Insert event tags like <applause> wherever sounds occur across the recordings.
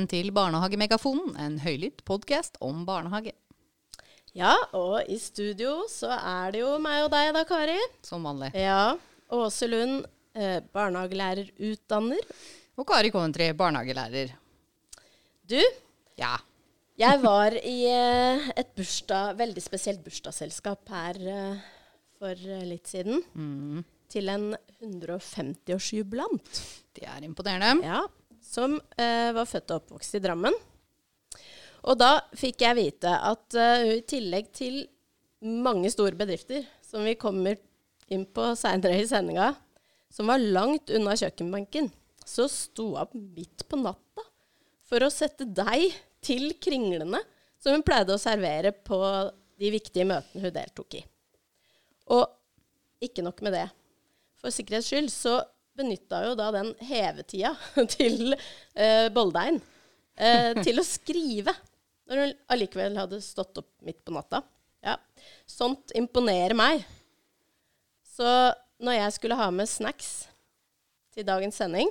Velkommen til Barnehagemegafonen, en høylytt podkast om barnehage. Ja, og i studio så er det jo meg og deg da, Kari. Som vanlig. Ja, Åse Lund, eh, barnehagelærerutdanner. Og Kari Coventry, barnehagelærer. Du, Ja. jeg var i eh, et bursdag, veldig spesielt bursdagsselskap her eh, for eh, litt siden. Til en 150-årsjubilant. Det er imponerende. Ja, som eh, var født og oppvokst i Drammen. Og da fikk jeg vite at eh, hun i tillegg til mange store bedrifter, som vi kommer inn på seinere i sendinga, som var langt unna kjøkkenbenken, så sto hun opp midt på natta for å sette deg til kringlene som hun pleide å servere på de viktige møtene hun deltok i. Og ikke nok med det. For sikkerhets skyld så benytta jo da den hevetida <laughs> til eh, Boldein eh, <laughs> til å skrive. Når hun allikevel hadde stått opp midt på natta. Ja. Sånt imponerer meg. Så når jeg skulle ha med snacks til dagens sending,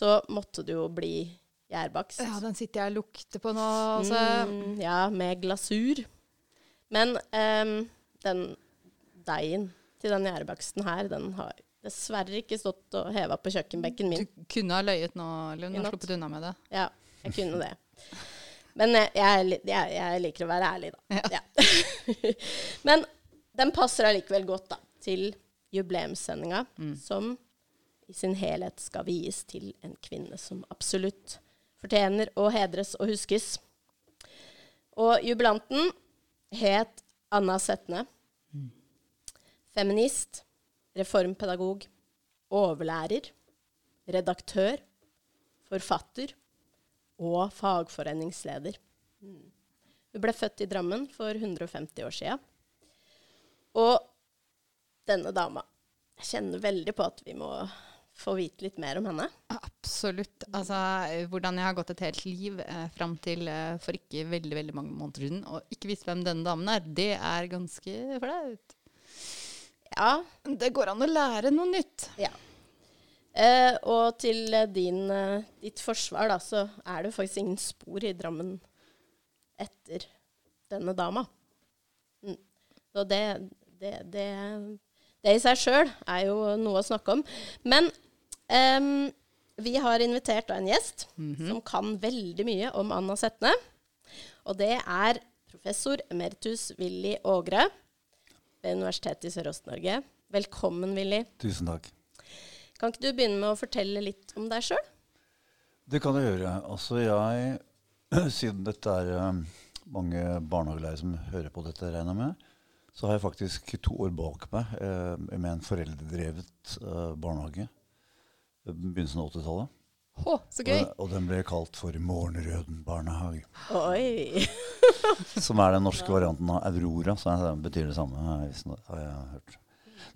så måtte det jo bli gjærbakst. Ja, den sitter jeg og lukter på nå. Altså. Mm, ja, med glasur. Men ehm, den deigen til den gjærbaksten her, den har dessverre ikke stått og heva på kjøkkenbenken min. Du kunne ha løyet nå, Lund, og sluppet unna med det. Ja, jeg kunne det. Men jeg, jeg, jeg, jeg liker å være ærlig, da. Ja. <laughs> Men den passer allikevel godt da, til jubileumssendinga, som i sin helhet skal vies til en kvinne som absolutt fortjener å hedres og huskes. Og jubilanten het Anna Setne. Feminist, reformpedagog, overlærer, redaktør, forfatter og fagforeningsleder. Mm. Hun ble født i Drammen for 150 år sia. Og denne dama Jeg kjenner veldig på at vi må få vite litt mer om henne. Absolutt. Altså, hvordan jeg har gått et helt liv eh, fram til eh, for ikke veldig veldig mange måneder siden og ikke visste hvem denne damen er, det er ganske flaut. Ja, Det går an å lære noe nytt. ja. Eh, og til din, eh, ditt forsvar, da, så er det faktisk ingen spor i Drammen etter denne dama. Mm. Så det, det, det, det i seg sjøl er jo noe å snakke om. Men eh, vi har invitert en gjest som kan veldig mye om Anna Setne. Og det er professor emeritus Willy Ågre ved Universitetet i Sørøst-Norge. Velkommen, Willy. Tusen takk. Kan ikke du begynne med å fortelle litt om deg sjøl? Det kan jeg gjøre. Altså jeg, <clears throat> Siden dette er eh, mange barnehagelærere som hører på dette, regner jeg med, så har jeg faktisk to år bak meg eh, med en foreldredrevet eh, barnehage. Begynnelsen av 80-tallet. Å, så gøy. Og, og den ble kalt for Morgenrøden barnehage. Oi! <laughs> Som er den norske varianten av Aurora. Så det betyr det samme, har jeg har jeg hørt.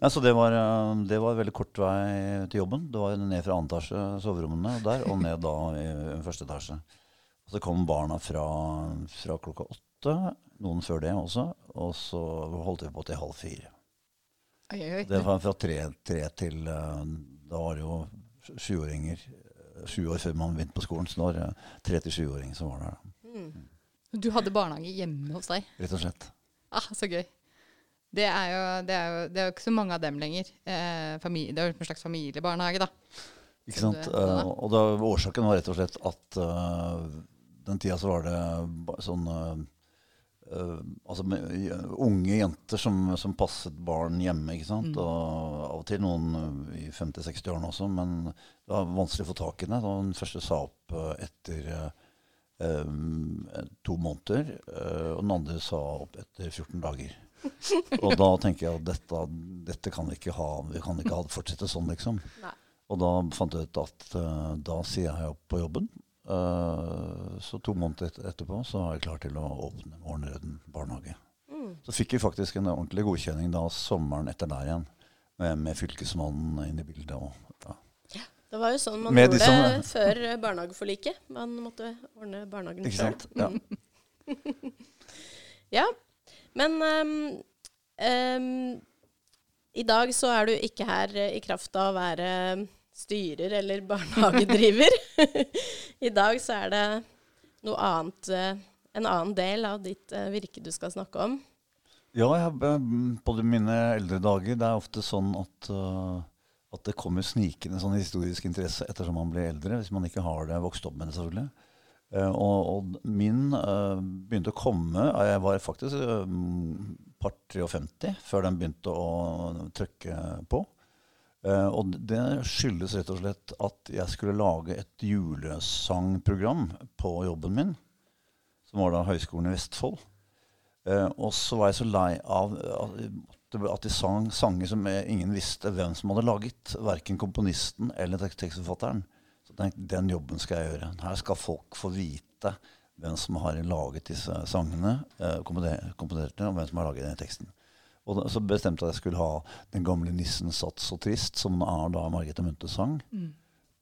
Nei, så det var, eh, det var veldig kort vei til jobben. Det var ned fra andre etasje, soverommene der, og ned da i første etasje. Og så kom barna fra, fra klokka åtte, noen før det også, og så holdt vi på til halv fire. Oi, oi, oi. Det var fra tre, tre til eh, Da var det jo sjuåringer. Sju år før man begynte på skolen, så det var det tre til sjuåringer som var der. Du hadde barnehage hjemme hos deg? Rett og slett. Ah, så gøy. Det er jo, det er jo, det er jo ikke så mange av dem lenger. Eh, familie, det er jo en slags familiebarnehage, da. Ikke sant? du-. Eh, og da, årsaken var rett og slett at uh, den tida så var det sånn eh, eh, altså med, unge jenter som, som passet barn hjemme. ikke sant? Og av og til noen eh, i 50-60-årene også, men det var vanskelig å få tak i det. Da den første sa opp eh, etter to måneder, og den andre sa opp etter 14 dager. <laughs> Og da tenker jeg at dette, dette kan vi ikke ha. Vi kan ikke ha, fortsette sånn, liksom. Nei. Og da fant jeg ut at da sier jeg opp på jobben. Eh, så to måneder et etterpå så var jeg klar til å åpne Morgenrøden barnehage. Så fikk vi faktisk en ordentlig godkjenning da sommeren etter der igjen. Med, med fylkesmannen inn i bildet. Og, ja. Det var jo sånn man Med gjorde som- det <laughs> før eh, barnehageforliket. Man måtte ordne barnehagen sjøl. Ja. <laughs> Ja, men um, um, i dag så er du ikke her i kraft av å være styrer eller barnehagedriver. <laughs> I dag så er det noe annet, eh, en annen del av ditt eh, virke du skal snakke om. Ja, jeg, på mine eldre dager Det er ofte sånn at, at det kommer snikende sånn historisk interesse ettersom man blir eldre, hvis man ikke har det vokst opp med det, selvfølgelig. Og, og, min begynte å komme Jeg var faktisk par 53 før den begynte å trykke på. Og det skyldes rett og slett at jeg skulle lage et julesangprogram på jobben min, som var da Høgskolen i Vestfold. Uh, og så var jeg så lei av at de sang sanger som ingen visste hvem som hadde laget. Verken komponisten eller tekstforfatteren. Så jeg tenkte den jobben skal jeg gjøre. Her skal folk få vite hvem som har laget disse sangene, uh, komponerte, og hvem som har laget den teksten. Og så bestemte jeg at jeg skulle ha 'Den gamle nissen satt så trist', som er da Margrethe Munthes sang. Mm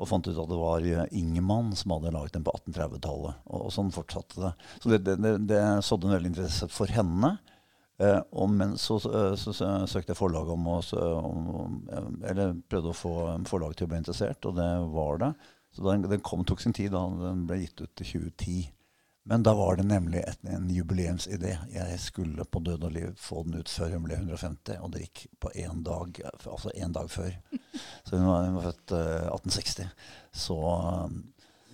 og fant ut at det var eh, Ingemann som hadde laget den på 1830-tallet. Og, og, sånn fortsatte det. Så det, det, det, det sådde en veldig interesse for henne. Eh, og men så, så, så, så, søkte jeg forlaget om å Eller prøvde å få forlaget til å bli interessert, og det var det. Så den, den kom, tok sin tid. da, Den ble gitt ut i 2010. Men da var det nemlig et, en jubileumsidé. Jeg skulle på død og liv få den ut før hun ble 150, og det gikk på én dag, altså én dag før. Så hun var, hun var født uh, 1860. Så um,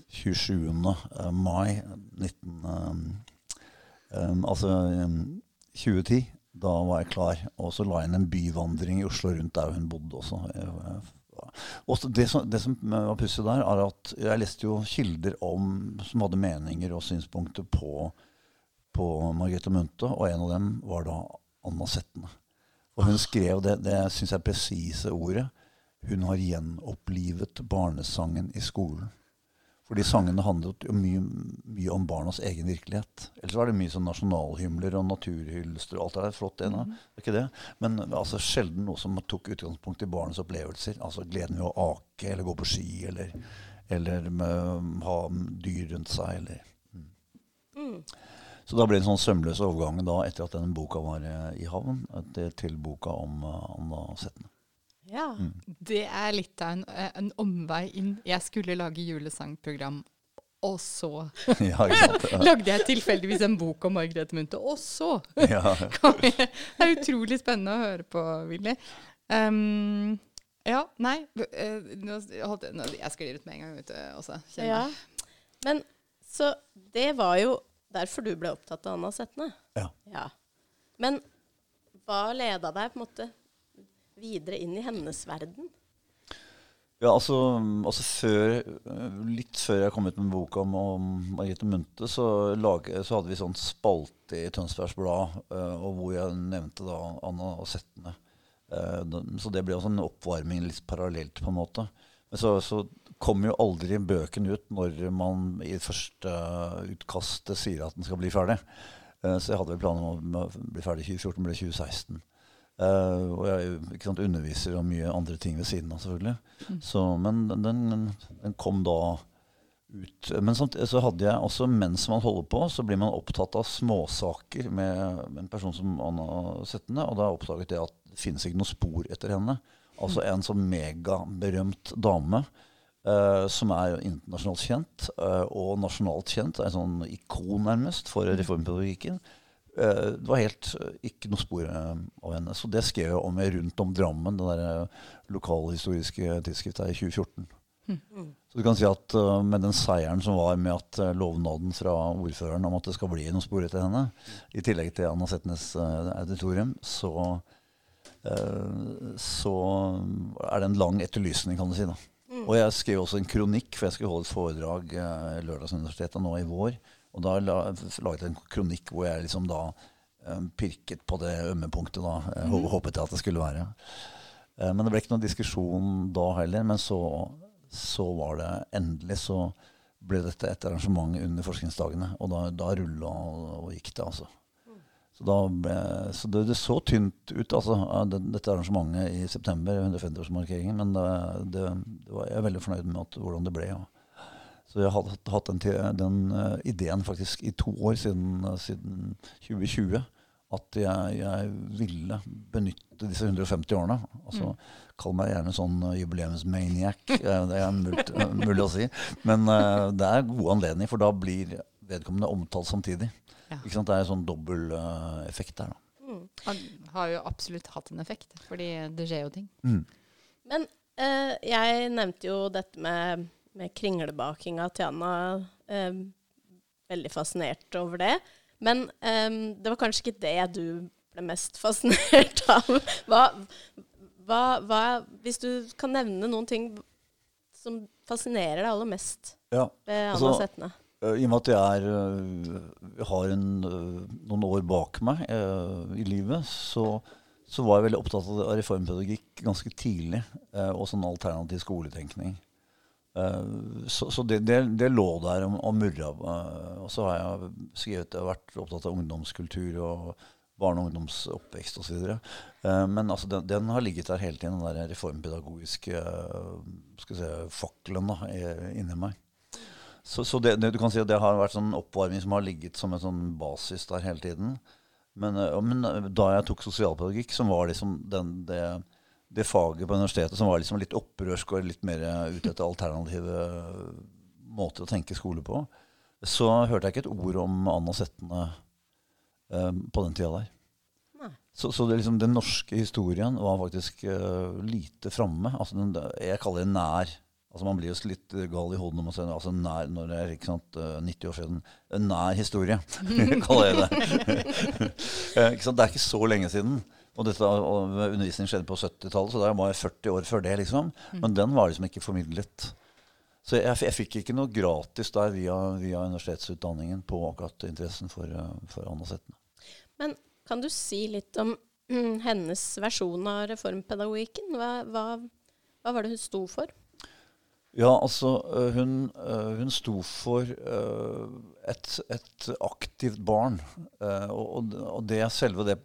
27. Uh, mai 19... Um, um, altså 2010. Da var jeg klar. Og så la jeg inn en byvandring i Oslo rundt der hun bodde også. Jeg, og det som, det som var pussig der, er at jeg leste jo kilder om, som hadde meninger og synspunkter på, på Margrethe Munthe, og en av dem var da Anna Settene. Og hun skrev det, det syns jeg er presise ordet. Hun har gjenopplivet barnesangen i skolen. Fordi sangene handlet jo mye, mye, om barnas egen virkelighet. Ellers var det mye sånn nasjonalhymler og naturhylster og alt det der. Flott, det, mm. det er ikke det. Men altså, sjelden noe som tok utgangspunkt i barnets opplevelser. Altså gleden ved å ake eller gå på ski eller, eller med, ha dyr rundt seg. Eller, mm. Mm. Så da ble det en sånn sømløs overgang da, etter at denne boka var eh, i havn, til, til boka om uh, Anna Settene. Ja. Mm. Det er litt av en, eh, en, omvei inn. Jeg skulle lage julesangprogram, og så <laughs> <laughs> ja, lagde jeg tilfeldigvis en bok om Margrethe Munthe, og så <laughs> ja. Det er utrolig spennende å høre på, Willy. Um, ja, nei uh, nå, nå, Jeg sklir ut med en gang, vet du, også. Ja. Men så det var jo derfor du ble opptatt av Anna Setne. Ja. ja. Men hva leda deg på en måte videre inn i hennes verden? Ja, altså, altså før, Litt før jeg kom ut med boka om, om Margrethe Munthe, så, så, hadde vi sånn spalte i Tønsbergs Blad, uh, hvor jeg nevnte da Anna og Settene. Uh, så det ble også en oppvarming litt parallelt, på en måte. Men så, så kom jo aldri bøken ut når man i første utkastet sier at den skal bli ferdig. Uh, så jeg hadde vel planer om å bli ferdig i 2014, ble 2016. Uh, og jeg sant, underviser om mye andre ting ved siden av, selvfølgelig. Mm. Så, men den, den, kom da ut. Men så, så hadde jeg også, mens man holder på, så blir man opptatt av småsaker med, med en person som Anna Settene, og da oppdaget jeg at det finnes ikke noe spor etter henne. Altså en sånn megaberømt dame. Uh, som er internasjonalt kjent uh, og nasjonalt kjent. En sånn ikon, nærmest, for mm. reformpedagogikken. Eh, det var helt eh, ikke noe spor eh, av henne. Så det skrev jeg om rundt om Drammen, det der lokalhistoriske tidsskriftet i 2014. Mm. Så du kan si at med den seieren som var med at lovnaden fra ordføreren om at det skal bli noe spor etter henne, i tillegg til Anna Setnes auditorium, så, så er det en lang etterlysning, kan du si. da. Mm. Og jeg skrev også en kronikk, for jeg skulle holde et foredrag uh, Lørdagsuniversitetet nå i vår og da laget jeg en kronikk hvor jeg liksom da um, pirket på det ømme punktet. da, mm. Håpet jeg at det skulle være. Uh, men det ble ikke noen diskusjon da heller. Men så, så var det endelig så ble dette et arrangement under forskningsdagene. Og da, da rulla og gikk det, altså. Så, ble, så det, det, så tynt ut, altså, dette arrangementet i september, 150-årsmarkeringen. Men det, det, det, var, jeg er veldig fornøyd med at, hvordan det ble. Ja. Så jeg har hatt den, den uh, ideen faktisk i to år, siden, uh, siden 2020, at jeg, jeg, ville benytte disse 150 årene. Altså, mm. Kall meg gjerne sånn uh, jubileumsmaniac, <laughs> det er mulig, mulig, å si. Men uh, det er gode anledninger, for da blir vedkommende omtalt samtidig. Ja. Det er en sånn dobbel uh, effekt der. da. Mm. Han har jo absolutt hatt en effekt, fordi det skjer jo ting. Mm. Men uh, jeg nevnte jo dette med, med kringlebakinga til Anna. Eh, veldig fascinert over det. Men eh, det var kanskje ikke det du ble mest <laughs> fascinert av. Hva, hva, hva, hvis du kan nevne noen ting som fascinerer deg aller mest ja, ved Anna altså, Setne? Uh, I og med at jeg er, uh, har en, uh, noen år bak meg i livet, så, så, var jeg veldig opptatt av reformpedagogikk ganske tidlig. og sånn alternativ skoletenkning. Så, så det, det, det, lå der og, og murra. Og så har jeg skrevet, jeg har vært opptatt av ungdomskultur og barne- og ungdomsoppvekst osv. Uh, men altså, den, den, har ligget der hele tiden, den der reformpedagogiske si, fakkelen da, inni meg. Så, så det, det, du kan si at det har vært sånn oppvarming som har ligget som en sånn basis der hele tiden. Men, men da jeg tok sosialpedagogikk, som var liksom den, det, det, faget på universitetet som var liksom litt opprørsk og litt mer ute etter alternative måter å tenke skole på, så hørte jeg ikke et ord om Anna Settene eh, på den tida der. Så, så liksom, den norske historien var faktisk uh, lite framme. Altså, jeg kaller det nær. Altså, man blir jo litt gal i hodet når man ser altså, nær når det er sant, 90 år siden. Nær historie, <laughs> kaller jeg det. <laughs> det er ikke så lenge siden. Og dette og undervisning skjedde på 70-tallet, så det var 40 år før det. liksom. Mm. Men den var liksom ikke formidlet. Så jeg, jeg, fikk ikke noe gratis der via, via universitetsutdanningen på akkurat interessen for, eh, for Anna Men kan du si litt om mm, hennes versjon av reformpedagogikken? Hva, hva, hva, var det hun sto for? Ja, altså eh, hun, eh, hun sto for et, et aktivt barn. Og, og, det selve det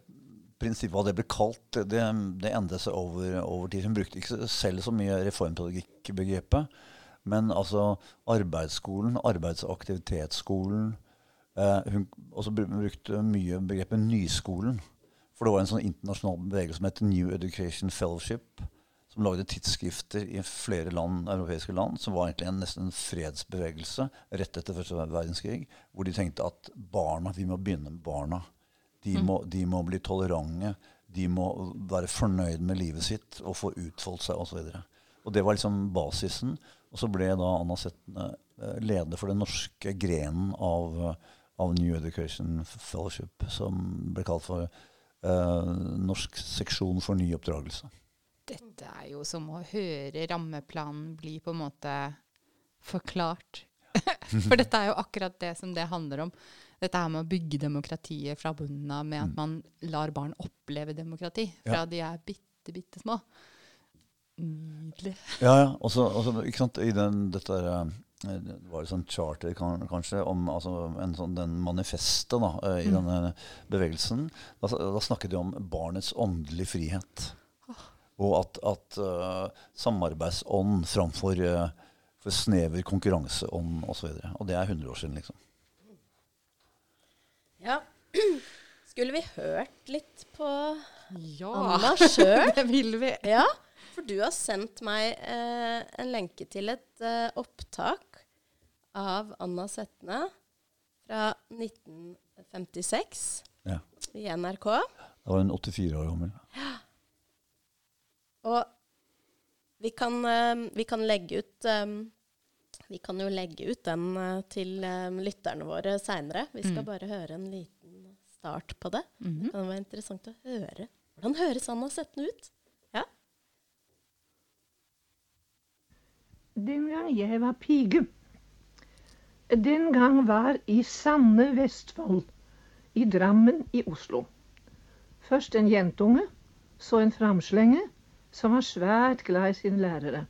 prinsippet hva det ble kalt, det, det endret seg over, over, tid. Hun brukte ikke selv så mye reformpedagogikk-begrepet. Men altså arbeidsskolen, arbeidsaktivitetsskolen eh, Hun også brukte mye begrepet nyskolen. For det var en sånn internasjonal bevegelse som het New Education Fellowship, som lagde tidsskrifter i flere land, europeiske land, som var egentlig en, nesten en fredsbevegelse rett etter første verdenskrig, hvor de tenkte at barna, vi må begynne med barna. De mm. må, de må bli tolerante. De må være fornøyd med livet sitt og få utfoldt seg osv. Og, og det var liksom basisen. Og så ble da Anna Setne eh, leder for den norske grenen av, av, New Education Fellowship, som ble kalt for eh, Norsk seksjon for ny oppdragelse. Dette er jo som å høre rammeplanen bli på en måte forklart. <laughs> for dette er jo akkurat det som det handler om. Dette her med å bygge demokratiet fra bunnen av med at mm. man lar barn oppleve demokrati fra ja. de er bitte, bitte små. Nydelig. Ja, ja. Og så, ikke sant, i den, dette der, eh, det var et sånt charter kanskje, om altså, en sånn, den manifestet da, eh, i mm. denne bevegelsen. Da, da, snakket de om barnets åndelige frihet. Oh. Og at, at uh, samarbeidsånd framfor uh, for snever konkurranseånd osv. Og, så og det er 100 år siden, liksom. Ja. Skulle vi hørt litt på ja. Anna <laughs> sjøl? det vil vi. Ja. For du har sendt meg eh, en lenke til et eh, opptak av Anna Setne fra 1956 ja. i NRK. Da var hun 84 år gammel. Ja. Og vi kan, eh, vi kan, legge ut um, Vi kan jo legge ut den uh, til um, lytterne våre seinere. Vi skal mm. bare høre en liten start på det. Mm -hmm. Det kan være interessant å høre. Hvordan høres Anna Setne ut? Ja. den gang jeg var pige. Den gang var i Sanne Vestfold, i Drammen i Oslo. Først en jentunge, så en framslenge, som var svært glad i sine lærere.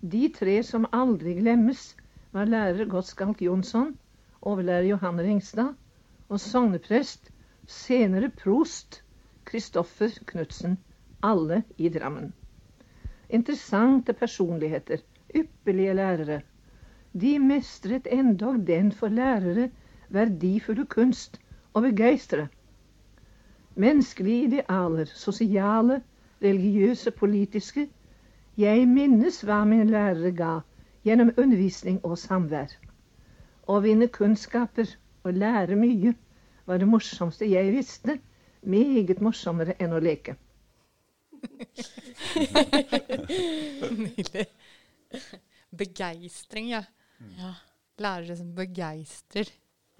De tre som aldri glemmes, var lærer Godskalk Jonsson, overlærer Johanne Ringstad og sogneprest, senere prost, Kristoffer Knutsen, alle i Drammen. Interessante personligheter ypperlige lærere. De mestret endog den for lærere verdifulle kunst å begeistre. Menneskelige idealer, sosiale, religiøse, politiske. Jeg minnes hva min lærere ga gjennom undervisning og samvær. Å vinne kunnskaper og lære mye var det morsomste jeg visste. Meget morsommere enn å leke. Nydelig. Begeistring, ja. ja. Lærere som begeistrer.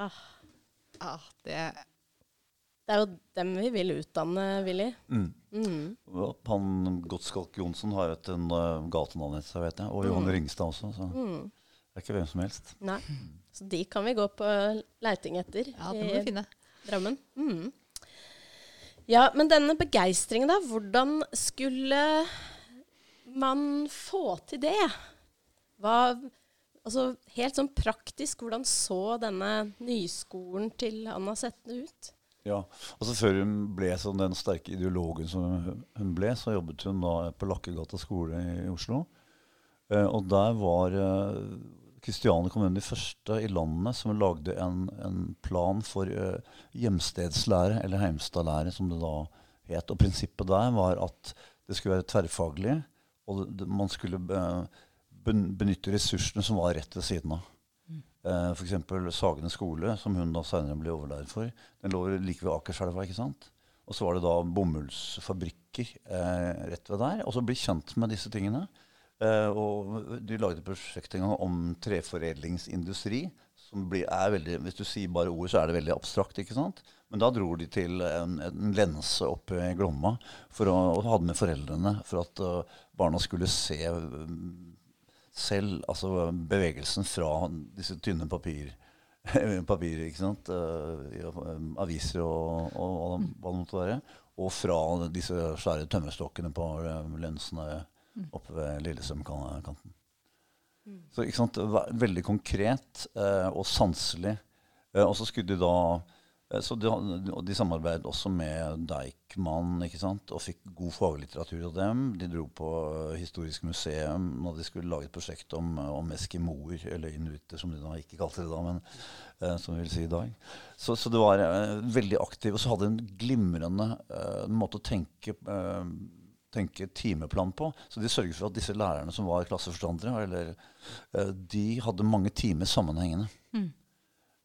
Ah. ah det det er jo dem vi vil utdanne, Willy. Mm. Mm. Han Godtskalk Johnsen har et en, uh, gatenavn etter seg, vet jeg. Og Johan mm. Ringstad også. Så mm. det er ikke hvem som helst. Nei. Så de kan vi gå på leiting etter ja, det må vi finne. Drammen. Mm. Ja, men denne begeistringen, da. Hvordan skulle man få til det? Hva Altså helt sånn praktisk, hvordan så denne nyskolen til Anna Setne ut? Ja, altså Før hun ble sånn den sterke ideologen som hun ble, så jobbet hun da på Lakkegata skole i Oslo. Eh, og der var eh, kommune de første i landet som lagde en, en plan for eh, hjemstedslære, eller heimstadlære som det da het. Og prinsippet der var at det skulle være tverrfaglig, og det, man skulle eh, benytte ressursene som var rett ved siden av. Eh, F.eks. Sagene skole, som hun da senere ble overlærer for. Den lå like ved Akerselva. ikke sant? Og så var det da bomullsfabrikker eh, rett ved der. Og så bli kjent med disse tingene. Eh, og de lagde prosjekt en gang om treforedlingsindustri. som blir, er veldig, Hvis du sier bare ord, så er det veldig abstrakt. ikke sant? Men da dro de til en, en lense oppe i Glomma for å, og hadde med foreldrene for at uh, barna skulle se selv, altså bevegelsen fra disse tynne papir, <laughs> papir ikke sant? Uh, aviser og, og, og, hva det måtte være, og fra disse svære tømmerstokkene på lensene oppe ved Lillestrømkanten. Mm. Så ikke sant? Veldig konkret uh, og sanselig. og så skulle de da Eh, de, de samarbeidet også med Deichman ikke sant? og fikk god faglitteratur av dem. De dro på Historisk museum når de skulle lage et prosjekt om, om eskimoer, eller inuitter, som de da ikke kalte det da, men eh, som vi vil si i dag. Så, så det var eh, veldig aktiv. Og så hadde de en glimrende eh, måte å tenke eh, tenke timeplan på. Så de sørget for at disse lærerne som var klasseforstandere, eller, eh, de hadde mange timer sammenhengende. Mm.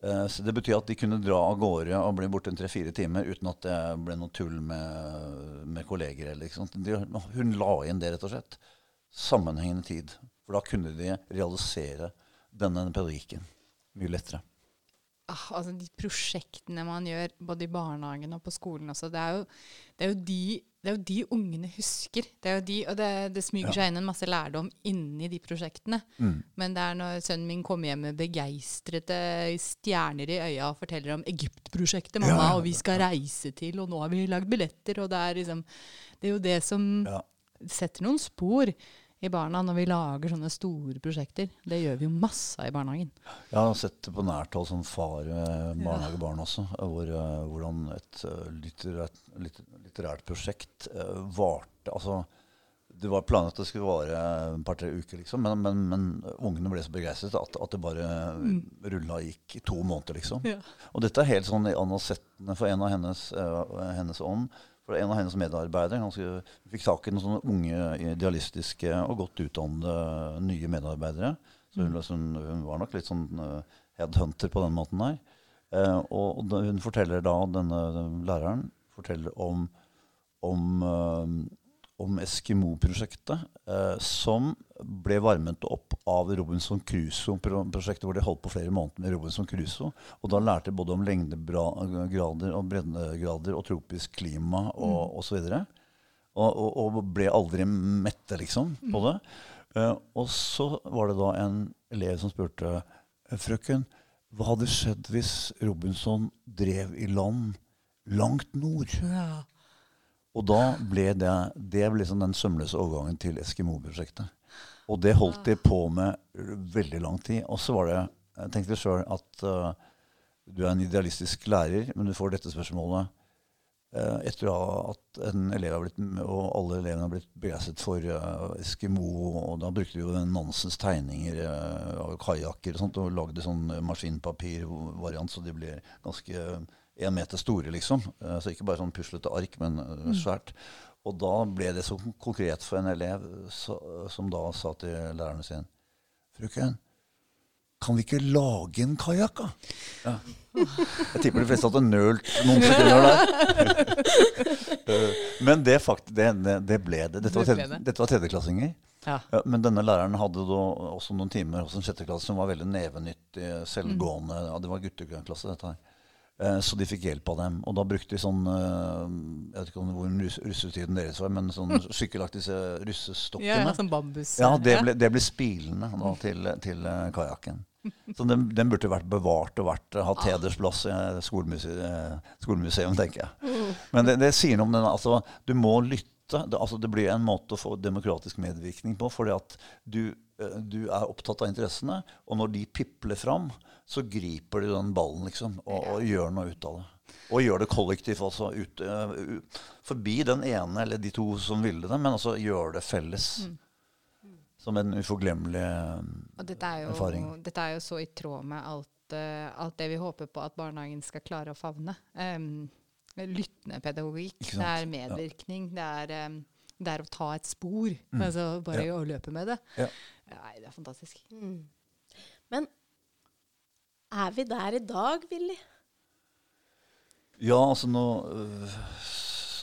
Eh, så Det betyr at de kunne dra av gårde og bli borte en tre-fire timer uten at det ble noe tull med, med kolleger. Eller, de, hun la inn det, rett og slett. Sammenhengende tid. For da kunne de realisere denne pedagogikken mye lettere. Ah, altså De prosjektene man gjør både i barnehagen og på skolen også, det er jo, det er jo de det er jo de ungene husker. Det er jo de, og det, det smyger ja. seg inn en masse lærdom inni de prosjektene. Mm. Men det er når sønnen min kommer hjem med begeistrede stjerner i øya og forteller om Egypt-prosjektet, mamma, ja, og vi skal reise til, og nå har vi lagd billetter, og det er liksom Det er jo det som setter noen spor i barna når vi lager sånne store prosjekter. Det gjør vi jo masse av i barnehagen. Jeg har sett det på nært hold som far med barnehagebarn også. Hvor, uh, hvordan et litterært, litterært, prosjekt varte altså, Det var planlagt at det skulle vare et par-tre uker, liksom, men, men, men, ungene ble så begeistret at, at, det bare mm. rulla gikk i to måneder, liksom. Ja. Og dette er helt sånn i Anna Settene for en av hennes, hennes ånd for en av hennes medarbeidere ganske, fikk tak i noen sånne unge, idealistiske og godt utdannede nye medarbeidere. Så hun, liksom, hun var nok litt sånn uh, headhunter på den måten der. Uh, og, og, hun forteller da, denne, læreren forteller om, om uh, om Eskimo-prosjektet, eh, som ble varmet opp av Robinson Crusoe-prosjektet, hvor de holdt på flere måneder med Robinson Crusoe. Og da lærte de både om lengdegrader og breddegrader og tropisk klima og mm. osv. Og, og, og, ble aldri mette, liksom, på mm. det. Eh, og så var det da en elev som spurte frøken, hva hadde skjedd hvis Robinson drev i land langt nord? Ja. Og da ble det, det ble liksom den sømløse overgangen til Eskimo-prosjektet. Og det holdt de på med veldig lang tid. Og så var det Jeg tenkte sjøl at uh, du er en idealistisk lærer, men du får dette spørsmålet uh, etter at en elev har blitt, og alle elevene har blitt begeistret for uh, Eskimo. Og da brukte vi jo Nansens tegninger av kajakker og sånt, og lagde sånn maskinpapirvariant, så de ble ganske én meter store, liksom. Uh, så ikke bare sånn puslete ark, men uh, svært. Og da ble det så konkret for en elev så, som da sa til lærerne sin Frøken, kan vi ikke lage en kajakk, da? Ja. Jeg tipper de fleste hadde nølt noen sekunder der. Men det, fakt, det, det, ble det. Dette var, tredjeklassinger. Ja. Men denne læreren hadde da også noen timer hos en sjetteklasse som var veldig nevenyttig, selvgående. Ja, det var gutteklasse, dette her. Eh, så de fikk hjelp av dem. Og da brukte de sånn eh, Jeg vet ikke hvor russetiden deres var, men sånn <laughs> sykkelaktige russestokkene. Ja, sånn bambus. Ja, det ble, det ble spilene da, til, til eh, kajakken. <laughs> Så den, den, burde vært bevart og vært, hatt ah. hedersplass i skolemuseum, skolemuseum, tenker jeg. Men det, det sier noe om den altså, Du må lytte. Det, altså, det blir en måte å få demokratisk medvirkning på. fordi at du, du er opptatt av interessene, og når de pipler fram, så griper de den ballen liksom, og, og gjør noe ut av det. Og gjør det kollektivt, altså. Ut, uh, forbi den ene eller de to som ville det, men altså gjør det felles. Mm. Som en uforglemmelig dette jo, erfaring. Dette er jo så i tråd med alt, uh, alt, det vi håper på at barnehagen skal klare å favne. Um, lyttende pedagogikk, det er medvirkning, ja. det, er, um, det, er, å ta et spor. Mm. Altså bare ja. å løpe med det. Ja. Nei, det er fantastisk. Mm. Er vi der i dag, Willy? Ja, altså nå, øh,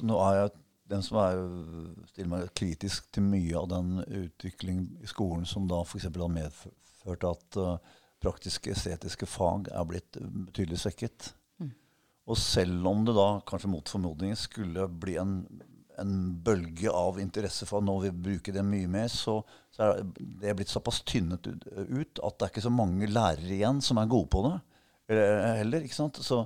nå er jeg den som er, stiller meg kritisk til mye av den utviklingen i skolen som da f.eks. har medført at uh, praktiske, estetiske fag er blitt betydelig svekket. Mm. Og selv om det da kanskje mot formodning skulle bli en, en, bølge av interesse for at nå vil bruke det mye mer, så så er det blitt såpass tynnet ut at det er ikke så mange lærere igjen som er gode på det heller. ikke sant? Så,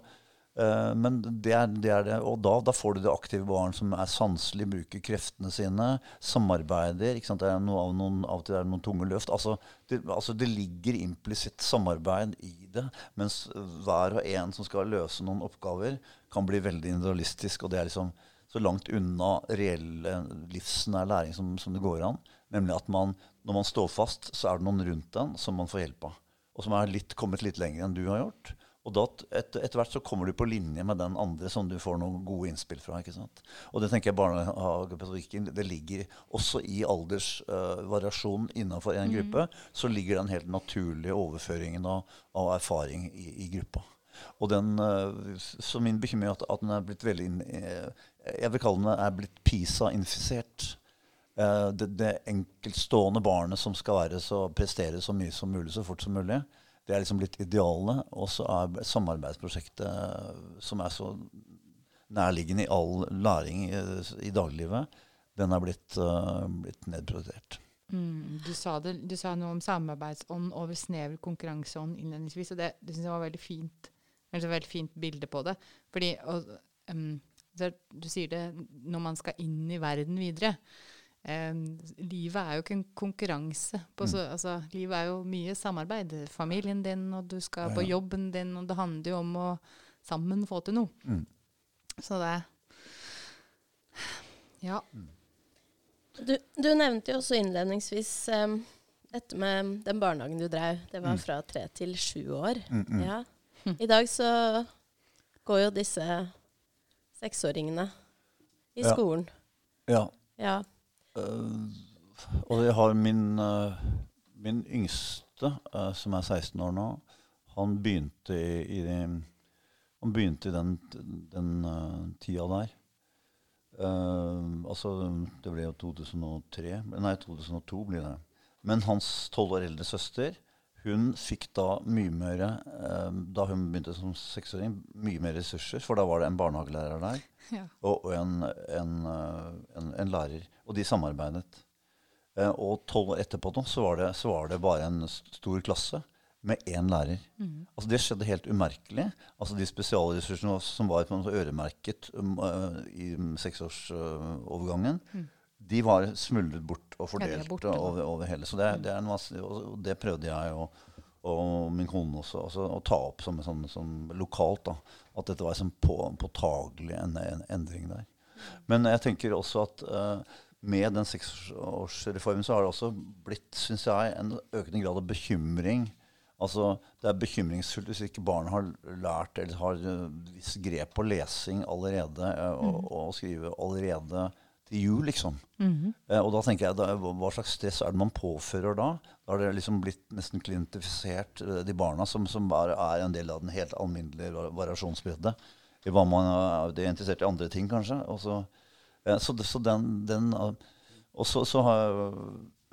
uh, men det er, det er, det Og da, da, får du det aktive barn som er sanselig, bruker kreftene sine, samarbeider. ikke sant? Det er noe av, noen, av og til er det noen tunge løft. Altså det, altså det ligger implisitt samarbeid i det. Mens hver og en som skal løse noen oppgaver, kan bli veldig individualistisk. og det er liksom så langt unna reell livsnær læring som, som, det går an. Nemlig at man, når man står fast, så er det noen rundt den som man får hjelp av. Og som er litt, kommet litt lenger enn du har gjort. Og da et, etter hvert så kommer du på linje med den andre som du får noen gode innspill fra. ikke sant? Og det tenker jeg barnehagepedagogikken det ligger også i aldersvariasjon uh, innenfor en mm. gruppe. Så ligger den helt naturlige overføringen av, av erfaring i, i, gruppa. Og den, uh, Så min bekymring er at, at, den er blitt veldig uh, Jeg vil kalle den er blitt PISA-infisert. Uh, det, det, enkeltstående barnet som skal være så, prestere så mye som mulig så fort som mulig. Det er liksom blitt idealet. Og så er samarbeidsprosjektet, eh, som er så nærliggende i all læring i, i dagliglivet, den er blitt, uh, blitt nedprioritert. Mm, du, sa det, du, sa noe om samarbeidsånd over snever konkurranseånd innledningsvis, og det, det syns jeg var veldig fint. Et veldig fint bilde på det. Fordi og, um, Du sier det når man skal inn i verden videre. Eh, livet er jo ikke en konkurranse. På, så, mm. altså, livet er jo mye samarbeid. Familien din, og du skal ja, på jobben din, og det handler jo om å sammen få til noe. Mm. Så det Ja. Mm. Du, du, nevnte jo også innledningsvis um, dette med den barnehagen du drev. Det var mm. fra tre til sju år. Mm, ja. I dag så går jo disse seksåringene i skolen. Ja. ja. Uh, og jeg har min, uh, min yngste, uh, som er 16 år nå, han begynte i, i, han begynte i den, den tida der. altså, det ble jo 2003 Nei, 2002 blir det. Men hans tolv år eldre søster hun fikk da mye mer Da hun begynte som seksåring, mye mer ressurser. For da var det en barnehagelærer der <laughs> ja. og, en, en, en, en lærer. Og de samarbeidet. Eh, og tolv år etterpå nå, så var, det, så var, det, bare en stor klasse med én lærer. Mm. Altså Det skjedde helt umerkelig. Altså De spesialressursene som var øremerket um, uh, i seksårsovergangen, uh, mm. De var smuldret bort og fordelt bort, over, over, hele. Så det, det, er en masse, og det prøvde jeg og, og min kone også, også å ta opp som, som, som lokalt. da, At dette var en sånn på, påtagelig en, en endring der. Men jeg tenker også at uh, med den seksårsreformen så har det også blitt synes jeg, en økende grad av bekymring. Altså, Det er bekymringsfullt hvis ikke barn har lært eller har visst grep på lesing allerede uh, og, mm. og, skrive allerede til jul, liksom. Mm -hmm. eh, og da tenker jeg, da, Hva slags stress er det man påfører da? Da har det liksom blitt nesten klientifisert, de barna som, som er, er en del av den helt alminnelige variasjonsbredde. I hva man er, er interessert i andre ting, kanskje. Og så, så, så den, den Og så, så har jeg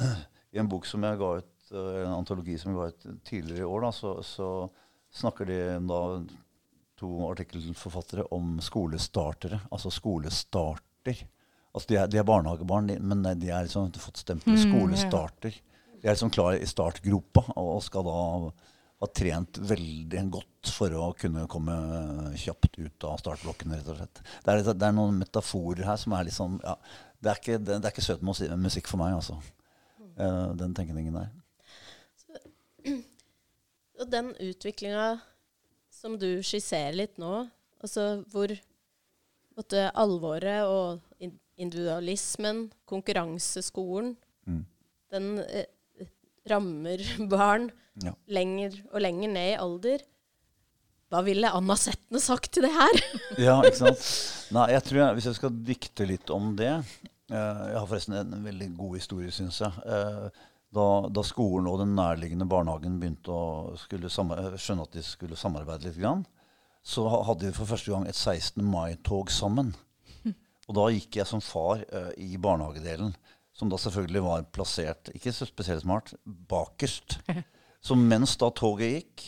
<clears throat> i en bok som jeg ga ut Eh, en antologi som jeg ga ut tidligere i år, da, så, så, snakker de da to artikkelforfattere om skolestartere. Altså skolestarter. Altså de er, de er barnehagebarn, men de har liksom fått stempel mm, skolestarter. De er liksom klar i startgropa og skal da ha trent veldig godt for å kunne komme kjapt ut av startblokken, rett og slett. Det er, det er noen metaforer her som er sånn ja, Det er ikke, det, det er ikke søt musikk for meg, altså. Uh, den tenkningen der. Og den utviklinga som du skisserer litt nå, altså hvor måtte, alvoret og individualismen, konkurranseskolen, mm. den eh, rammer barn ja. lenger og lenger ned i alder. Hva ville Anna Setne sagt til det her? <laughs> ja, ikke sant. Nei, jeg tror jeg, Hvis jeg skal dikte litt om det eh, Jeg har forresten en veldig god historie, syns jeg. Eh, da, da, skolen og den nærliggende barnehagen begynte å skjønne at de skulle samarbeide litt, grann, så hadde vi for første gang et 16. mai-tog sammen. Og da gikk jeg som far uh, i barnehagedelen, som da selvfølgelig var plassert, ikke så spesielt smart, bakerst. <laughs> Så mens da toget gikk,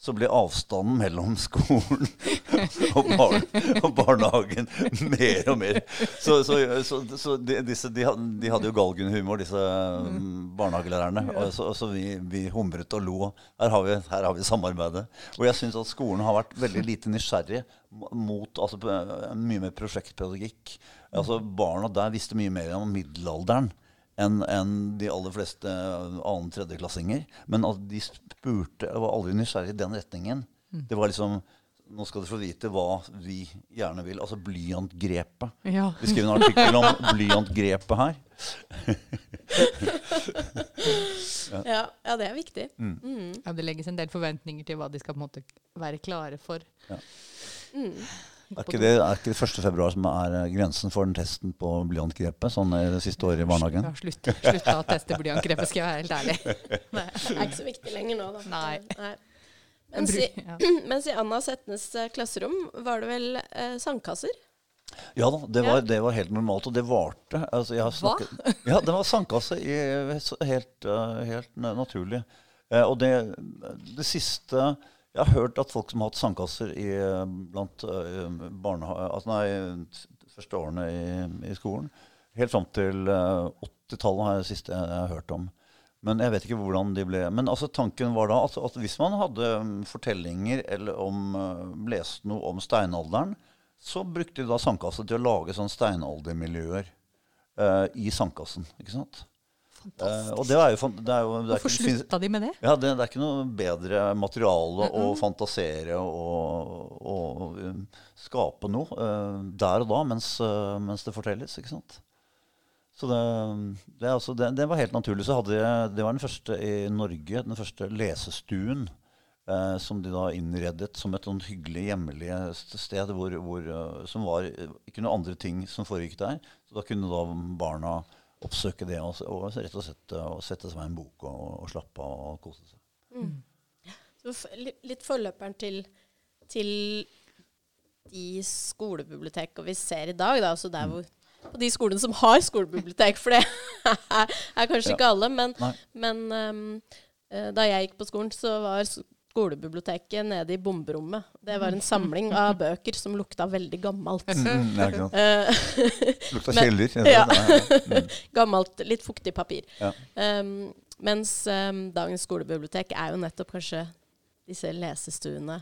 så ble avstanden mellom skolen <laughs> og, bar og barnehagen mer og mer. Så, så, så, så de, disse, de, de, hadde jo galgenhumor, disse um, barnehagelærerne. Og så, vi, vi, humret og lo. Her har vi, her har vi samarbeidet. Og jeg syns at skolen har vært veldig lite nysgjerrig mot altså, mye mer prosjektpedagogikk. Altså, barna der visste mye mer om middelalderen enn en de aller fleste annen tredjeklassinger. Men at de spurte var aldri nysgjerrig i den retningen. Mm. Det var liksom nå skal du få vite hva vi gjerne vil. Altså blyantgrepet. Ja. Vi skrev en artikkel om <laughs> blyantgrepet her. ja. <laughs> Ja, ja. det er viktig. Mm. Mm. Ja, Det legges en del forventninger til hva de skal på en måte være klare for. Ja. Mm. Er ikke, det, er ikke det 1. februar som er eh, grensen for den testen på blyantgrepet? Sånn i det siste året i barnehagen? Slutt, slutt å teste blyantgrepet, skal jeg være helt ærlig. <laughs> Det er ikke så viktig lenger nå, da. Nei. Nei. Mens, i, <clears throat> mens, i, Anna Setnes eh, klasserom var det vel eh, sandkasser? Ja da, det var, det var, helt normalt, og det varte. Altså, snakket, Hva? Ja, det var sandkasse i, helt, eh, helt naturlig. Eh, og det, det siste jeg har hørt at folk som har hatt sandkasser i, blant uh, altså nei, første årene i, i, skolen, helt fram til uh, 80-tallet har jeg siste jeg, har hørt om. Men jeg vet ikke hvordan de ble Men altså, tanken var da at, at hvis man hadde um, fortellinger eller om, leste noe om steinalderen, så brukte de da sandkasse til å lage sånn steinaldermiljøer eh, i sandkassen. ikke sant? Fantastisk. Uh, og det er jo, det er jo det er Hvorfor slutta de med det? Ja, det, det, er ikke noe bedre materiale mm -mm. å fantasere og, og um, skape noe uh, der og da mens, uh, mens, det fortelles. ikke sant? Så det, altså, det, var helt naturlig. Så hadde jeg, det var den første i Norge, den første lesestuen. som de da innredet som et sånn hyggelig, hjemmelig sted hvor, hvor, som var ikke noe andre ting som foregikk der. Så da kunne da barna oppsøke det og, og, rett og slett og sette seg med en bok og, og slappe av og kose seg. Mm. Så litt forløperen til, til de skolebibliotekene vi ser i dag, da, altså der mm. hvor på de skolene som har skolebibliotek, for det <laughs> er kanskje ja. ikke alle. Men, men um, da jeg gikk på skolen, så var skolebiblioteket nede i bomberommet. Det var en samling <laughs> av bøker som lukta veldig gammelt. Mm, ja, eh, <laughs> lukta kjeller. Ja. Mm. <laughs> gammelt, litt fuktig papir. Ja. Um, mens um, dagens skolebibliotek er jo nettopp kanskje disse lesestuene.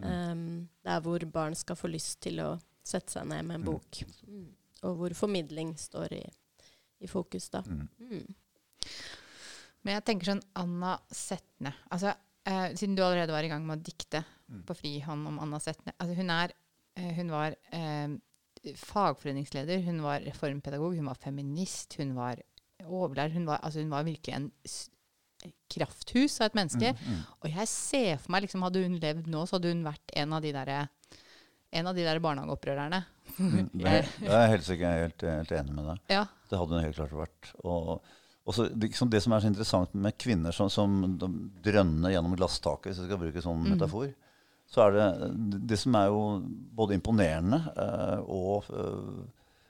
Um, der hvor barn skal få lyst til å sette seg ned med en mm. bok. Mm. Og hvor formidling står i, i fokus, da. Mm. mm. Men jeg tenker sånn Anna Setne. Altså Uh, siden du allerede var i gang med å dikte mm. på frihånd om Anna Setne altså hun, er, uh, hun var uh, fagforeningsleder, hun var reformpedagog, hun var feminist, hun var overlærer. Hun var, altså hun var virkelig en krafthus av et menneske. Mm, mm. Og jeg ser for meg, liksom, hadde hun levd nå, så hadde hun vært en av de derre en av de der barnehageopprørerne. Mm, det, <laughs> det er helt sikkert helt, helt enig med deg. Ja. Det hadde hun helt klart vært. Og, og så, liksom det som er så interessant med kvinner som, som drønner gjennom glasstaket, hvis jeg skal bruke sånn mm. metafor, så er det det som er jo både imponerende uh, og uh,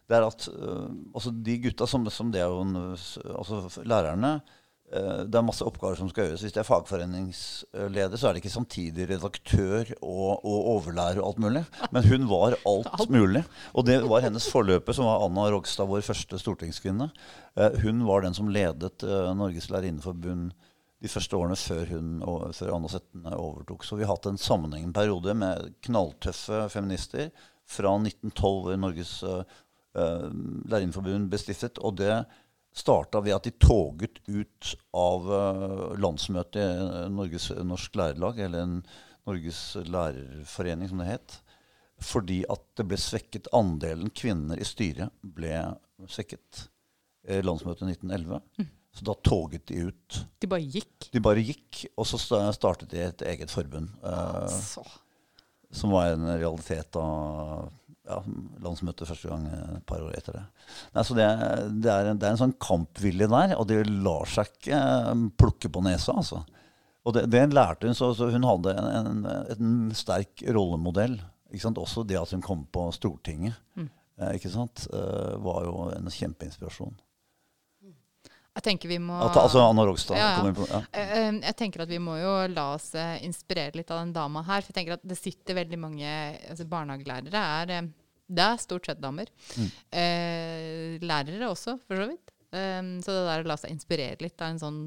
det er at uh, altså de gutta som, som det er jo en, altså lærerne Eh, det er masse oppgaver som skal gjøres. Hvis jeg er fagforeningsleder, så er det ikke samtidig redaktør og, og overlærer og alt mulig. Men hun var <laughs> alt mulig. Og det var hennes forløper, som var Anna Rogstad, vår første stortingskvinne. Eh, hun var den som ledet eh, Norges lærerinneforbund de første årene før, hun, før Anna Settene overtok. Så vi har hatt en sammenhengende periode med knalltøffe feminister fra 1912, hvor Norges lærerinneforbund ble stiftet. Og det starta ved at de toget ut av uh, landsmøtet i Norges Norsk Lærerlag, eller en Norges lærerforening, som det het. Fordi at det ble svekket. Andelen kvinner i styret ble svekket. Landsmøtet 1911. Mm. Så da toget de ut. De bare gikk? De bare gikk, Og så startet de et eget forbund. Uh, som var en realitet da ja, landsmøtet første gang et par år etter det. Nei, så det, det, er en, det, er en, sånn kampvilje der, og det lar seg ikke eh, plukke på nesa. altså. Og det, det lærte hun, så, så hun hadde en, en, en, sterk rollemodell. Ikke sant? Også det at hun kom på Stortinget, mm. eh, ikke sant? Eh, var jo en kjempeinspirasjon. Jeg tenker vi må At, altså Anna Rogstad ja, ja. På, ja. Eh, eh, jeg tenker at vi må jo la oss eh, inspirere litt av den dama her. For jeg tenker at det sitter veldig mange altså Barnehagelærere er Det er stort sett damer. Mm. Lærere også, for så vidt. Så det der å la seg inspirere litt av en sånn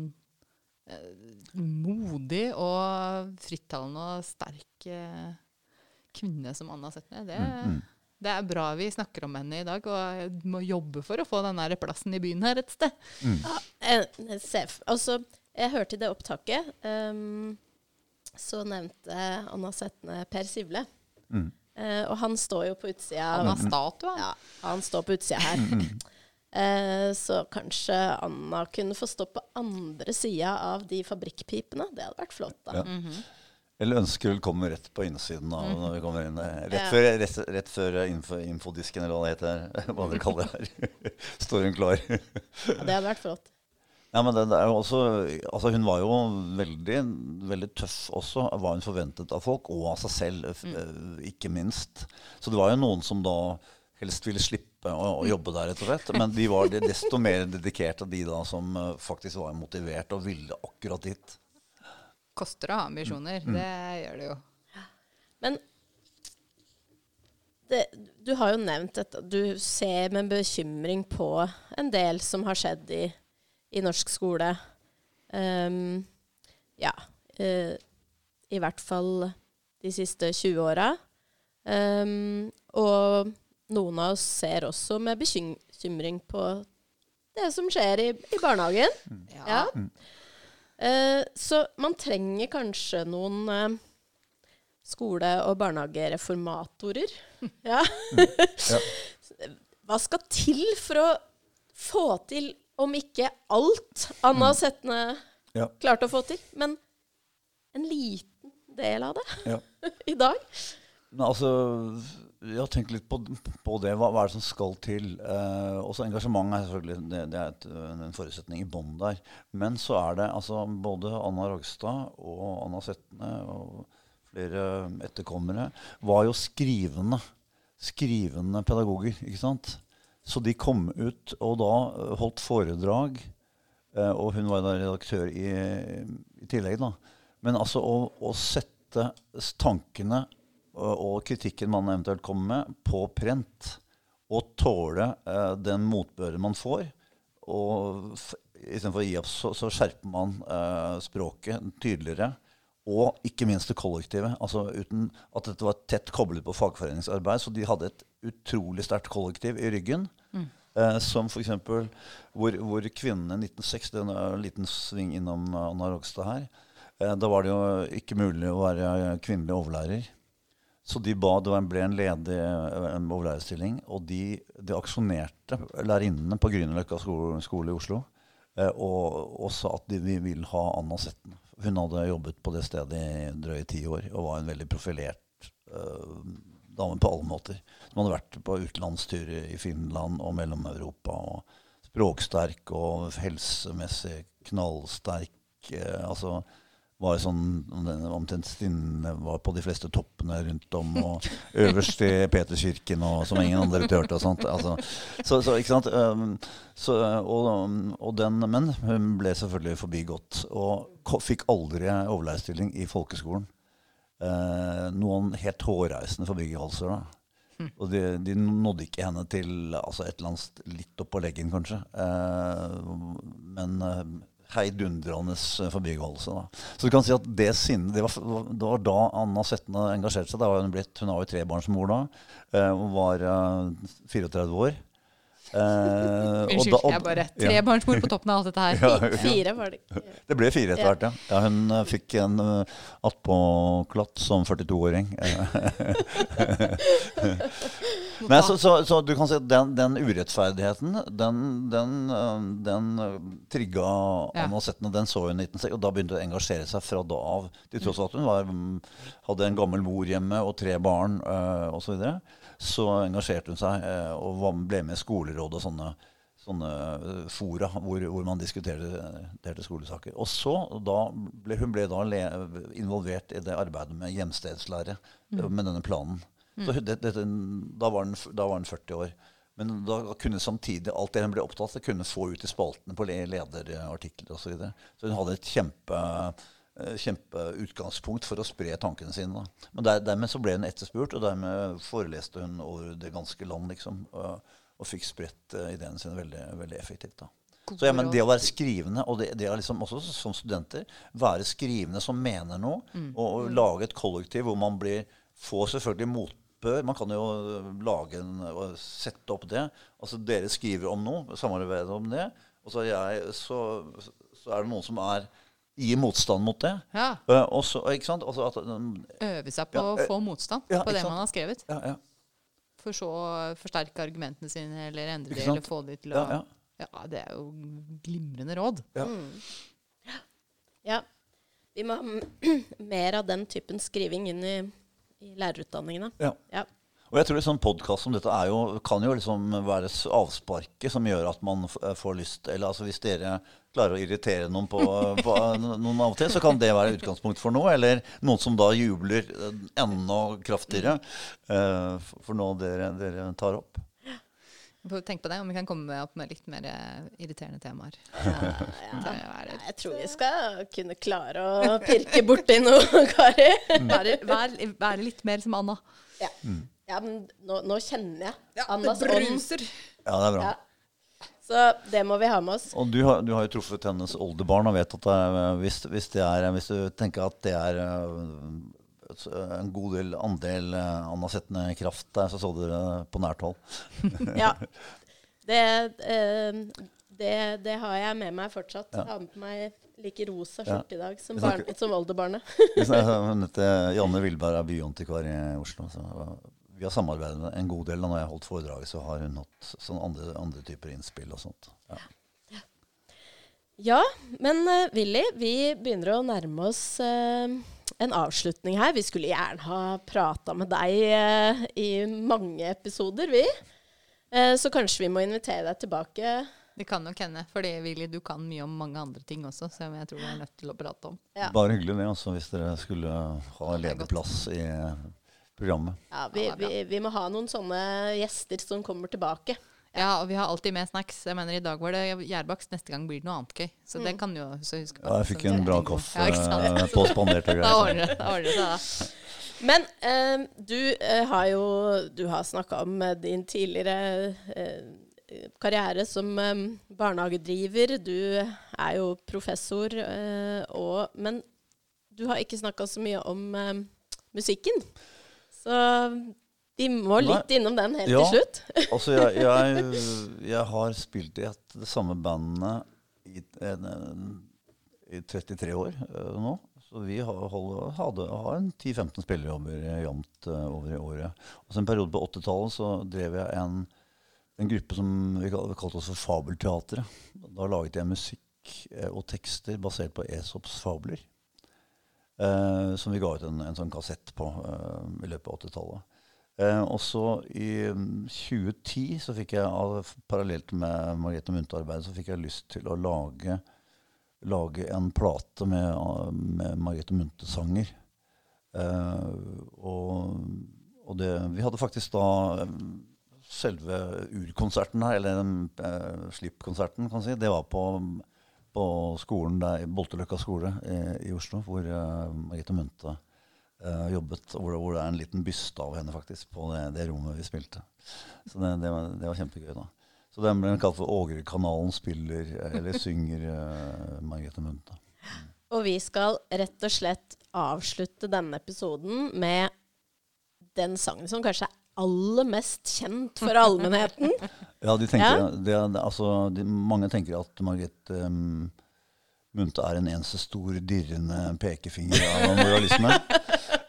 modig og frittalende og sterk kvinne som Anna har sett ned, det mm, mm. Det er bra vi snakker om henne i dag, og jeg må jobbe for å få den plassen i byen her et sted. Mm. Ja, jeg, altså, jeg hørte i det opptaket, um, så nevnte Anna Setne Per Sivle. Mm. Uh, og han står jo på utsida Han har statue, Ja, han står på utsida her. Uh, så kanskje Anna kunne få stå på andre sida av de fabrikkpipene. Det hadde vært flott, da. Ja. Mm -hmm. Eller ønsker velkommen rett på innsiden av når vi kommer inn. Rett, ja. før, rett, rett før info, infodisken, eller hva det heter. <laughs> Hva dere kaller det her. <laughs> Står hun klar? ja, det hadde vært flott. Ja, men det, det også, altså Hun var jo veldig, veldig tøff også, hva hun forventet av folk, og av seg selv, mm. Eh, ikke minst. Så det var jo noen som da helst ville slippe å, å jobbe der, rett og slett. Men de var desto mer dedikerte, de da som eh, faktisk var motivert og ville akkurat dit koster å ha ambisjoner. Mm. Det gjør det jo. Men det, du har jo nevnt at du ser med bekymring på en del som har skjedd i, i norsk skole. Um, ja. Uh, I hvert fall de siste 20 åra. Um, og noen av oss ser også med bekymring på det som skjer i, i barnehagen. Mm. Ja. ja. Mm. Eh, så man trenger kanskje noen eh, skole- og barnehagereformatorer. <laughs> ja. ja. <laughs> Hva skal til for å få til, om ikke alt Anna og Setne ja. klarte å få til, men en liten del av det ja. <laughs> i dag? Men altså ja, tenk litt på, på det. Hva, hva, er det som skal til? Eh, også engasjement er selvfølgelig det, det er et, en forutsetning i bånn der. Men så er det altså både Anna Rogstad og Anna Setne og flere etterkommere var jo skrivende. Skrivende pedagoger, ikke sant? Så de kom ut og da holdt foredrag. Eh, og hun var da redaktør i, i tillegg, da. Men altså å, å sette tankene og kritikken man eventuelt kommer med, på prent. Og tåle eh, den motbøren man får. Og istedenfor å gi opp, så, så skjerper man eh, språket tydeligere. Og ikke minst det kollektive. Altså uten at dette var tett koblet på fagforeningsarbeid. Så de hadde et utrolig sterkt kollektiv i ryggen. Mm. Eh, som f.eks. Hvor, hvor kvinnene i 1906 Det er en liten sving innom Anna Rogstad her. Da var det jo ikke mulig å være kvinnelig overlærer. Så de ba, det ble en ledig en overlærerstilling, og de, de aksjonerte lærerinnene på Grünerløkka skole, skole, i Oslo. Eh, og, og sa at de, de vil ha Anna Setten. Hun hadde jobbet på det stedet i drøye ti år og var en veldig profilert uh, dame på alle måter. Som hadde vært på utenlandstur i Finland og Mellom-Europa. og Språksterk og helsemessig knallsterk. Uh, altså var sånn omtrent stille, var på de fleste toppene rundt om. Og øverst i Peterskirken, og, som ingen andre turte. og sånt. Altså, så, så, ikke sant? Um, så, og, og, den, men hun ble selvfølgelig forbigått. Og fikk aldri overlærerstilling i folkeskolen. Uh, noen helt hårreisende forbigåelser. da. Mm. Og de, de, nådde ikke henne til altså et eller annet litt opp på leggen, kanskje. Uh, men eh, heidundrende forbigåelse. Da. Så du kan si at det sinnet det, det, var da Anna Setne engasjerte seg. Da var hun, blitt, hun har jo trebarnsmor da. Eh, hun var 34 eh, år. Uh, Unnskyld, da, og, jeg bare Trebarnsmor på toppen av alt dette her. <laughs> Ja, fire var det. Det ble fire etter hvert, ja. ja. Hun uh, fikk en uh, attpåklatt som 42-åring. <laughs> Men så, så, så, du kan si at den, den urettferdigheten, den, den, den trigga ja. Anna Den så hun i 1960, og da begynte hun å engasjere seg fra da av. Til tross for at hun var, hadde en gammel mor hjemme og tre barn uh, osv. Så, engasjerte hun seg eh, og ble med i skoleråd og sånne, sånne eh, fora hvor, hvor, man diskuterte skolesaker. Og så, da ble, Hun ble da involvert i det arbeidet med hjemstedslære mm. med denne planen. Mm. Så det, det, da, var den, da var hun 40 år. Men da kunne samtidig alt det hun ble opptatt av, kunne få ut i spaltene på lederartikler osv. Så, videre. så hun hadde et kjempe Eh, kjempeutgangspunkt for å spre tankene sine. Da. Men der, dermed så ble hun etterspurt, og dermed foreleste hun over det ganske land. liksom, Og, og fikk spredt uh, ideene sine veldig, veldig effektivt. da. Så ja, men Det å være skrivende, og det, det er liksom også som studenter være skrivende som mener noe, mm. og, og, lage et kollektiv hvor man blir, får selvfølgelig motbør Man kan jo lage en, og sette opp det. Altså Dere skriver om noe, samarbeider om det, og så, jeg, så, så er det noen som er gi motstand mot det. Ja. Uh, også, ikke sant? Også at, um, Øve seg på ja, å få motstand ja, på det man har skrevet. Ja, ja. For så å forsterke argumentene sine, eller endre det, eller få det til å ja, det er jo glimrende råd. Ja. Mm. ja. Vi må ha <clears throat> mer av den typen skriving inn i, i lærerutdanningene. Ja. Og jeg tror en sånn podkast som dette jo, kan jo liksom være avsparket som gjør at man får lyst Eller altså hvis dere klarer å irritere noen på, <laughs> på noen av og til, så kan det være utgangspunkt for noe. Eller noen som da jubler enda kraftigere uh, for noe dere, dere tar opp. Tenk på det, om vi kan komme opp med litt mer eh, irriterende temaer. <laughs> Ja, ja. Jeg tror vi skal kunne klare å pirke borti noe, <laughs> Kari. Være, være, være, litt mer som Anna. Ja. Mm. Ja, men nå, nå kjenner jeg ja, Annas ånd. Ja, det er bra. Ja. Så det må vi ha med oss. Og du har, du har jo truffet hennes oldebarn og vet at det, hvis, hvis, det er, hvis, du tenker at det er eh, en god del andel anasettende Anna kraft der, så så det på nært hold. <laughs> ja. Det, eh, det, det, har jeg med meg fortsatt. Ja. Har med meg like rosa skjorte i dag som, barn, som oldebarnet. <laughs> Janne Wilberg, er byantikvar i Oslo. Så vi har samarbeidet med en god del. Når jeg har holdt foredraget, så har hun hatt sånn andre, andre, typer innspill og sånt. Ja, ja. ja men uh, Willy, vi begynner å nærme oss uh, en avslutning her. Vi skulle gjerne ha prata med deg uh, i mange episoder, vi. så kanskje vi må invitere deg tilbake. Det kan nok hende, fordi Willy, du kan mye om mange andre ting også, som jeg tror vi er nødt til å prate om. Ja. Bare hyggelig det, altså, hvis dere skulle ha lederplass i programmet. Ja, vi, vi, vi, må ha noen sånne gjester som kommer tilbake. Ja, og vi har alltid med snacks. Jeg mener I dag var det gjærbakst, neste gang blir det noe annet gøy. Så mm. det kan du jo huske på. Ja, jeg fikk en bra kaffe ja, på spandert og <laughs> greier. Da ordner det, da ordner det seg. Men eh, du eh, har jo Du har snakka om eh, din tidligere eh, karriere som eh, barnehagedriver. Du er jo professor eh, og Men du har ikke snakka så mye om musikken. Så vi må litt Nei. innom den helt ja, til slutt. <laughs> altså jeg, jeg, <laughs> jeg, har spilt i et, det samme bandet i, i 33 år uh, nå. Så vi har, hadde, har en 10-15 spillerjobber jevnt uh, over i året. Og så En periode på 80-tallet så drev jeg en, en, gruppe som vi kalte oss for Fabelteatret. Da laget jeg musikk eh, og tekster basert på Esops fabler. Eh, som vi ga ut en, en sånn kassett på eh, i løpet av 80-tallet. Eh, og så i 2010, så fikk jeg av, parallelt med Margrethe Munthe-arbeidet, så fikk jeg lyst til å lage, lage en plate med, med Margrethe Munthe-sanger. Og, og det, vi hadde faktisk da selve urkonserten her, eller eh, slippkonserten, kan si, det var på, på skolen der, Bolteløkka skole i, i Oslo, hvor uh, Margrethe Munthe uh, jobbet. Hvor, hvor, det er en liten byste av henne faktisk på det, det rommet vi spilte. Så det, det, var, det, var, kjempegøy. da. Så den ble kalt for Ågerkanalen spiller, eller synger uh, Margrethe Munthe. Mm. Og vi skal rett og slett avslutte denne episoden med den sangen som kanskje aller mest kjent for allmennheten. <laughs> ja, de tenker, ja. Det, altså, de, mange tenker at Margrethe um, Munthe er en eneste stor dirrende pekefinger av <laughs> moralisme.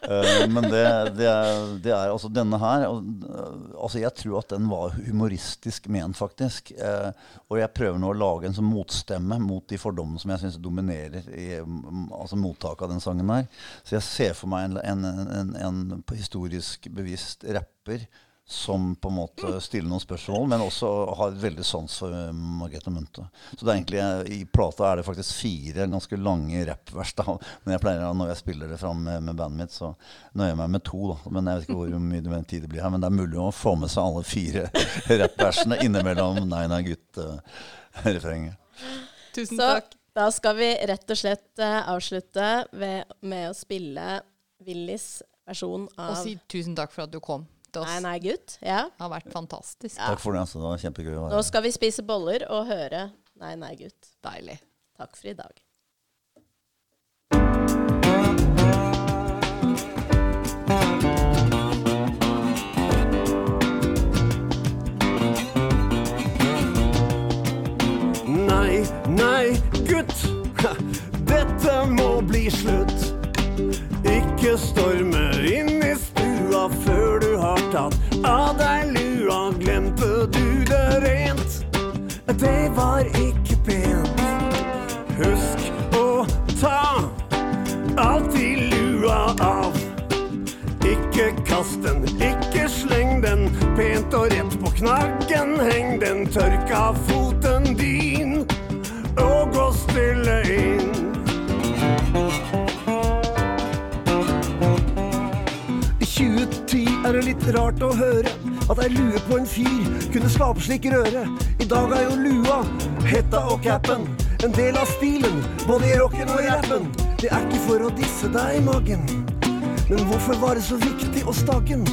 Uh, men det, det, er, det, er, altså denne her altså Jeg tror at den var humoristisk ment, faktisk. Uh, og jeg prøver nå å lage en sånn motstemme mot de fordommene som jeg syns dominerer i altså mottaket av den sangen her. Så jeg ser for meg en, en, en, en historisk bevisst rapper som på en måte stiller noen spørsmål, men også har veldig sans for eh, Margrethe Munthe. Så det er egentlig, eh, I plata er det faktisk fire ganske lange rappvers. da, men jeg pleier Når jeg spiller det fram med, med, bandet mitt, så nøyer jeg meg med to. da, men Jeg vet ikke hvor mye tid det blir her, men det er mulig å få med seg alle fire <laughs> rappversene innimellom Nei, nei, gutt-refrenget. Uh, Tusen så, takk. Da skal vi rett og slett uh, avslutte ved, med å spille Willys versjon av Og si tusen takk for at du kom til oss. Nei, nei, gutt. Ja. Det har vært fantastisk. Ja. Takk for det. Altså. Det var kjempegøy. å Nå skal vi spise boller og høre Nei, nei, gutt. Deilig. Takk for i dag. Nei, nei, gutt. Dette må bli slutt. Ikke storme inn i stua før du tatt av deg lua. Glemte du det rent? Det var ikke pent. Husk å ta alltid lua av. Ikke kast den, ikke sleng den. Pent og rett på knaggen, heng den tørka foten litt rart å høre at ei lue på en fyr kunne skape slik røre. I dag er jo lua, hetta og capen en del av stilen, både i rocken og i rappen. Det er ikke for å disse deg i magen, men hvorfor var det så viktig å staggen?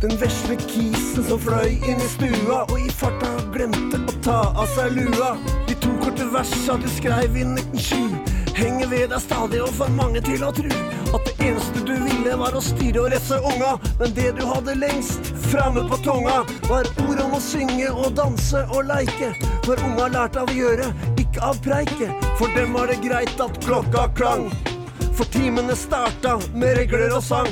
Den vesle kisen som fløy inn i stua og i farta glemte å ta av seg lua. De to korte versa du skreiv i 1907 henger ved deg stadig og får mange til å tru at det eneste du ville var å styre og resse unga. Men det du hadde lengst framme på tunga, var ord om å synge og danse og leike. For unga lærte av å gjøre, ikke av preike. For dem var det greit at klokka klang. For timene starta med regler og sang.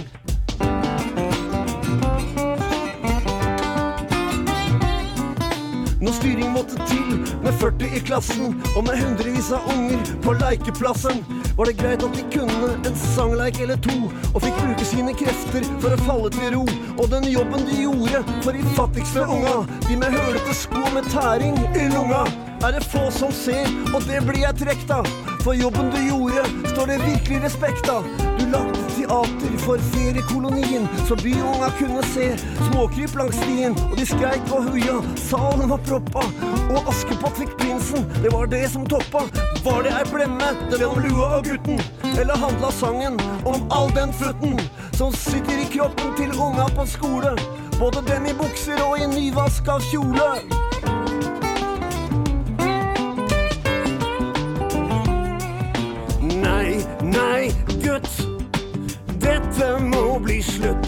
Når styring måtte til med 40 i klassen og med hundrevis av unger på leikeplassen, var det greit at de kunne en sangleik eller to og fikk bruke sine krefter for å falle til ro. Og den jobben de gjorde for de fattigste unga, de med hølete sko med tæring i lunga, er det få som ser, og det blir jeg trukket av. For jobben du gjorde, står det virkelig respekt av. Teater for feriekolonien, så byunga kunne se småkryp langs stien. Og de skreik og huia, salen var proppa, og Askepott fikk prinsen. Det var det som toppa. Var det ei blemme, det om lua og gutten? Eller handla sangen om all den futten som sitter i kroppen til unga på skole? Både dem i bukser og i nyvaska kjole. Dette må bli slutt.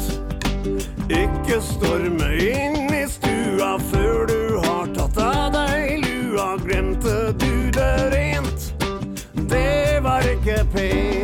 Ikke storme inn i stua før du har tatt av deg lua. Glemte du det rent? Det var ikke pent.